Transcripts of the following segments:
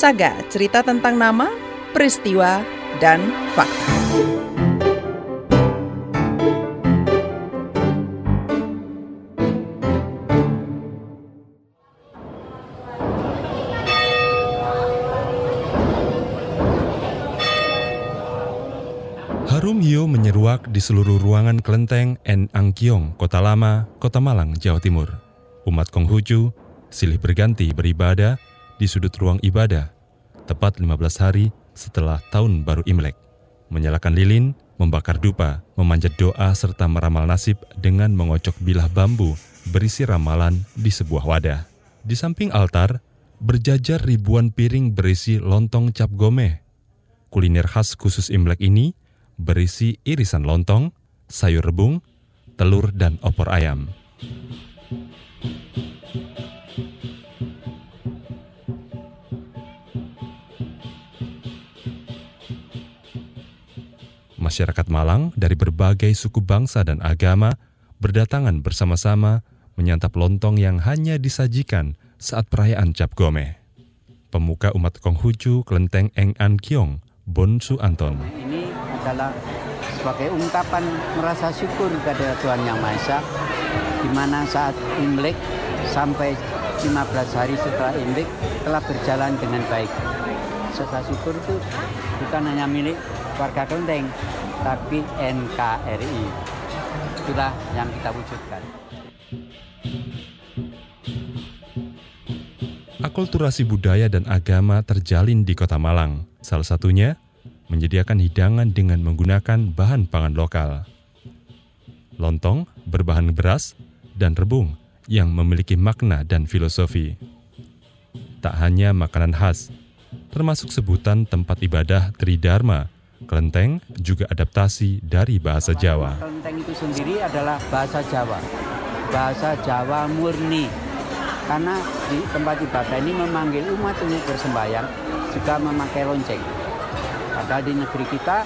Saga, cerita tentang nama, peristiwa, dan fakta. Harum hio menyeruak di seluruh ruangan kelenteng En Angkyong, Kota Lama, Kota Malang, Jawa Timur. Umat Konghucu silih berganti beribadah di sudut ruang ibadah, tepat 15 hari setelah tahun baru Imlek. Menyalakan lilin, membakar dupa, memanjat doa serta meramal nasib dengan mengocok bilah bambu berisi ramalan di sebuah wadah. Di samping altar, berjajar ribuan piring berisi lontong cap gomeh. Kuliner khas khusus Imlek ini berisi irisan lontong, sayur rebung, telur, dan opor ayam. Masyarakat Malang dari berbagai suku bangsa dan agama berdatangan bersama-sama menyantap lontong yang hanya disajikan saat perayaan Cap Gome. Pemuka umat Konghucu Kelenteng Eng An Kiong, Bonsu Anton. Ini adalah sebagai ungkapan merasa syukur kepada Tuhan Yang Maha Esa di mana saat Imlek sampai 15 hari setelah Imlek telah berjalan dengan baik. Rasa syukur itu bukan hanya milik warga Kelenteng, tapi NKRI. Itulah yang kita wujudkan. Akulturasi budaya dan agama terjalin di Kota Malang. Salah satunya menyediakan hidangan dengan menggunakan bahan pangan lokal. Lontong berbahan beras dan rebung yang memiliki makna dan filosofi. Tak hanya makanan khas, termasuk sebutan tempat ibadah Tridharma, kelenteng juga adaptasi dari bahasa Jawa. Kelenteng itu sendiri adalah bahasa Jawa. Bahasa Jawa murni. Karena di tempat ibadah ini memanggil umat untuk bersembahyang juga memakai lonceng. Padahal di negeri kita,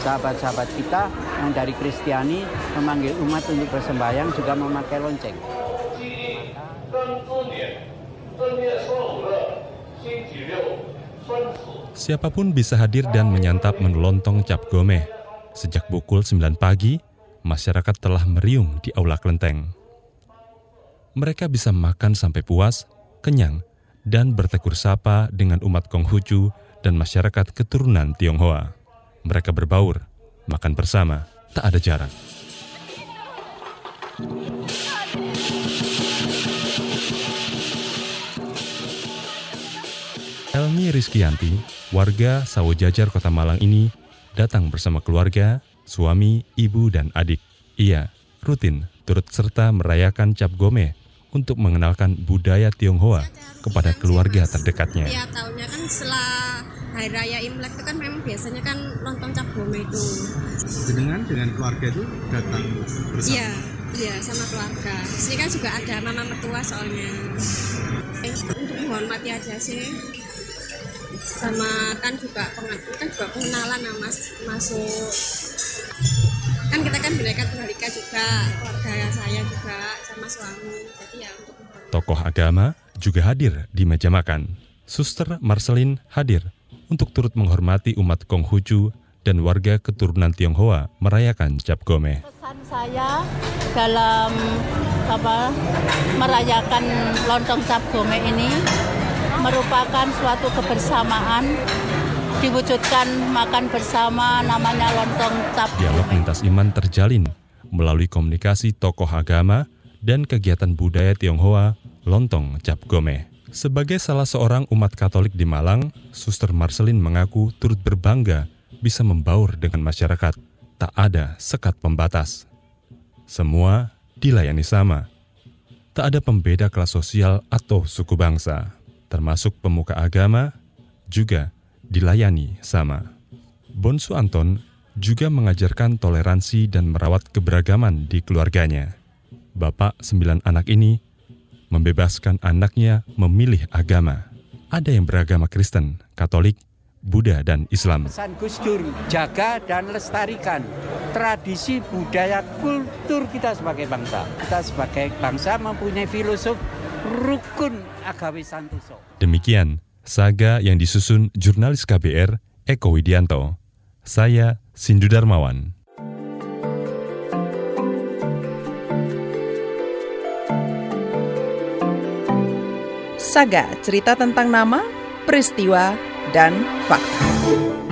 sahabat-sahabat kita yang dari Kristiani memanggil umat untuk bersembahyang juga memakai lonceng. Siapa pun bisa hadir dan menyantap menu lontong cap gomeh. Sejak pukul 9 pagi, masyarakat telah meriung di aula kelenteng. Mereka bisa makan sampai puas, kenyang, dan bertekur sapa dengan umat Konghucu dan masyarakat keturunan Tionghoa. Mereka berbaur, makan bersama, tak ada jarak. Elmi Rizkianti, warga Sawojajar Kota Malang ini, datang bersama keluarga, suami, ibu, dan adik. Ia rutin turut serta merayakan cap gome untuk mengenalkan budaya Tionghoa kepada keluarga terdekatnya. Ya tahunnya kan setelah Hari Raya Imlek itu kan memang biasanya kan lontong cap gome itu. Jenengan dengan keluarga itu datang bersama. Iya, iya sama keluarga. Sini kan juga ada mama mertua soalnya. Eh, untuk menghormati aja sih. Sama kan juga pengen, kan juga pengenalan nah, mas masuk kan kita kan bineka tunggal ika juga keluarga saya juga sama suami jadi ya untuk Tokoh agama juga hadir di meja makan. Suster Marcelin hadir untuk turut menghormati umat Konghucu dan warga keturunan Tionghoa merayakan Cap Gome. Pesan saya dalam apa merayakan lontong cap gome ini merupakan suatu kebersamaan diwujudkan makan bersama namanya lontong cap Dialog lintas iman terjalin melalui komunikasi tokoh agama dan kegiatan budaya Tionghoa Lontong Cap Gome. Sebagai salah seorang umat Katolik di Malang, Suster Marcelin mengaku turut berbangga bisa membaur dengan masyarakat. Tak ada sekat pembatas. Semua dilayani sama. Tak ada pembeda kelas sosial atau suku bangsa, termasuk pemuka agama, juga dilayani sama. Bonsu Anton juga mengajarkan toleransi dan merawat keberagaman di keluarganya. Bapak sembilan anak ini membebaskan anaknya memilih agama. Ada yang beragama Kristen, Katolik, Buddha, dan Islam. Pesan jaga dan lestarikan tradisi budaya kultur kita sebagai bangsa. Kita sebagai bangsa mempunyai filosof rukun agawi santoso. Demikian Saga yang disusun jurnalis KBR Eko Widianto. Saya Sindu Darmawan. Saga, cerita tentang nama, peristiwa, dan fakta.